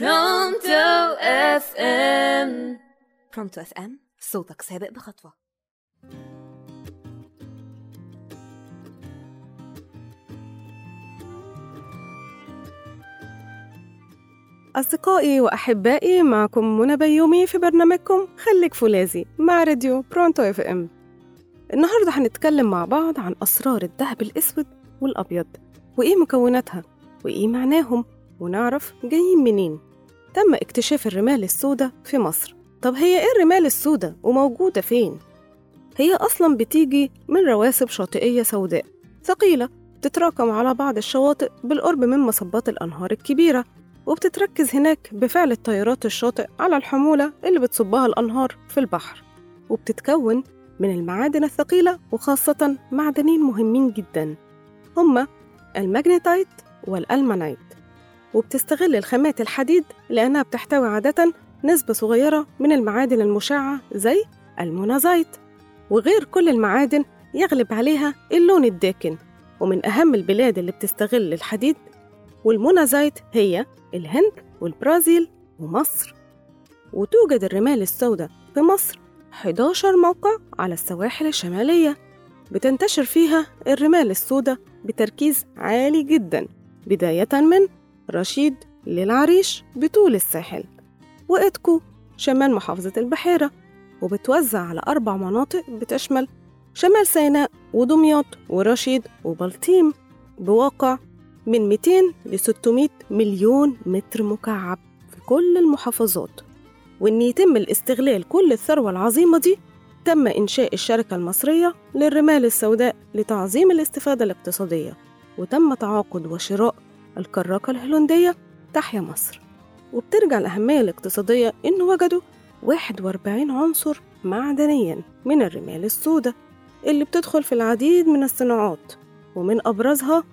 برونتو FM برونتو FM صوتك سابق بخطوة. أصدقائي وأحبائي معكم منى بيومي في برنامجكم خليك فولاذي مع راديو برونتو FM النهاردة هنتكلم مع بعض عن أسرار الذهب الأسود والأبيض وإيه مكوناتها وإيه معناهم ونعرف جايين منين. تم اكتشاف الرمال السوداء في مصر. طب هي إيه الرمال السوداء وموجودة فين؟ هي أصلا بتيجي من رواسب شاطئية سوداء ثقيلة تتراكم على بعض الشواطئ بالقرب من مصبات الأنهار الكبيرة وبتتركز هناك بفعل التيارات الشاطئ على الحمولة اللي بتصبها الأنهار في البحر وبتتكون من المعادن الثقيلة وخاصة معدنين مهمين جدا هما ال magnetite وال ilmenite وبتستغل الخامات الحديد لأنها بتحتوي عادة نسبة صغيرة من المعادن المشعة زي ال monazite وغير كل المعادن يغلب عليها اللون الداكن. ومن أهم البلاد اللي بتستغل الحديد وال monazite هي الهند والبرازيل ومصر. وتوجد الرمال السوداء في مصر 11 موقع على السواحل الشمالية. بتنتشر فيها الرمال السوداء بتركيز عالي جدا بداية من رشيد للعريش بطول الساحل وإتكو شمال محافظة البحيرة وبتوزع على أربع مناطق بتشمل شمال سيناء ودمياط ورشيد وبلطيم بواقع من 200 ل 600 مليون متر مكعب في كل المحافظات. وإن يتم الاستغلال كل الثروة العظيمة دي تم إنشاء الشركة المصرية للرمال السوداء لتعظيم الاستفادة الاقتصادية وتم تعاقد وشراء الكراكة الهولندية تحيا مصر. وبترجع الأهمية الاقتصادية إن وجدوا 41 عنصر معدنيا من الرمال السوداء اللي بتدخل في العديد من الصناعات ومن أبرزها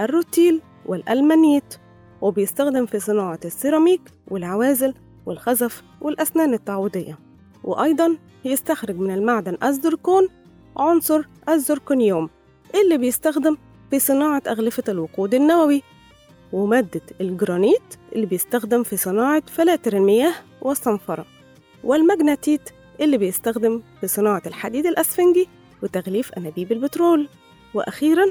الروتيل والألمانيت وبيستخدم في صناعة السيراميك والعوازل والخزف والأسنان التعويضية. وأيضا يستخرج من المعدن الزركون عنصر الزركونيوم اللي بيستخدم في صناعة أغلفة الوقود النووي ومادة الجرانيت اللي بيستخدم في صناعة فلاتر المياه والصنفرة والمغناطيت اللي بيستخدم في صناعة الحديد الأسفنجي وتغليف أنابيب البترول وأخيراً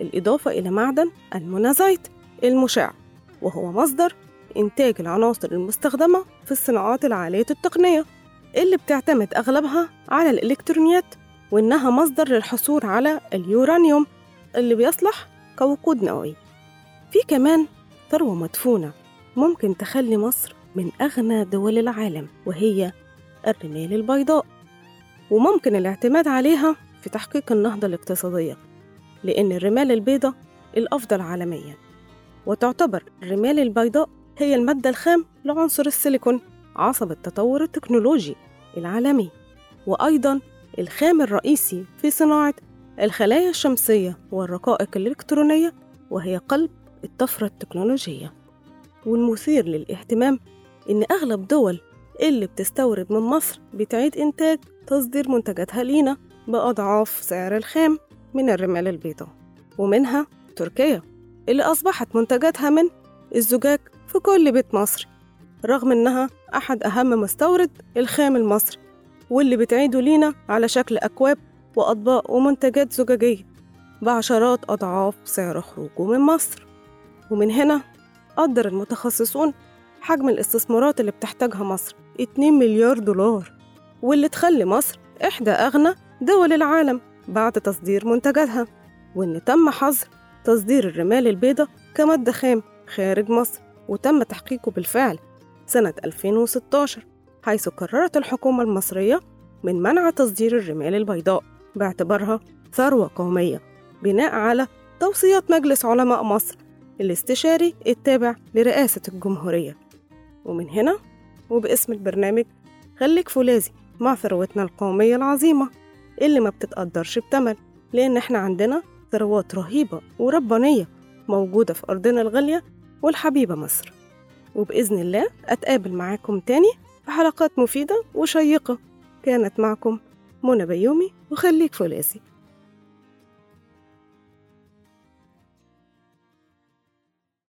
الإضافة إلى معدن المونازايت المشع وهو مصدر إنتاج العناصر المستخدمة في الصناعات العالية التقنية اللي بتعتمد أغلبها على الإلكترونيات وإنها مصدر للحصول على اليورانيوم اللي بيصلح كوقود نووي. في كمان ثروة مدفونة ممكن تخلي مصر من أغنى دول العالم وهي الرمال البيضاء. وممكن الاعتماد عليها في تحقيق النهضة الاقتصادية لأن الرمال البيضاء الأفضل عالميا. وتعتبر الرمال البيضاء هي المادة الخام لعنصر السيليكون عصب التطور التكنولوجي العالمي وأيضا الخام الرئيسي في صناعة الخلايا الشمسية والرقائق الإلكترونية وهي قلب الطفرة التكنولوجية. والمثير للاهتمام إن أغلب دول اللي بتستورد من مصر بتعيد إنتاج تصدير منتجاتها لينا بأضعاف سعر الخام من الرمال البيضاء ومنها تركيا اللي أصبحت منتجاتها من الزجاج في كل بيت مصري رغم إنها أحد أهم مستورد الخام المصري واللي بتعيده لينا على شكل أكواب وأطباق ومنتجات زجاجية بعشرات أضعاف سعر خروجه من مصر. ومن هنا قدر المتخصصون حجم الاستثمارات اللي بتحتاجها مصر 2 مليار دولار. واللي تخلي مصر إحدى أغنى دول العالم بعد تصدير منتجاتها وإن تم حظر تصدير الرمال البيضاء كمادة خام خارج مصر وتم تحقيقه بالفعل سنة 2016 حيث قررت الحكومة المصرية من منع تصدير الرمال البيضاء باعتبارها ثروة قومية بناء على توصيات مجلس علماء مصر الاستشاري التابع لرئاسة الجمهورية. ومن هنا وباسم البرنامج خليك فولاذي مع ثروتنا القومية العظيمة اللي ما بتتقدرش بتمن لأن إحنا عندنا ثروات رهيبة وربانية موجودة في أرضنا الغالية والحبيبة مصر. وبإذن الله أتقابل معاكم تاني في حلقات مفيدة وشيقة. كانت معكم منى بيومي وخليك فولاذي.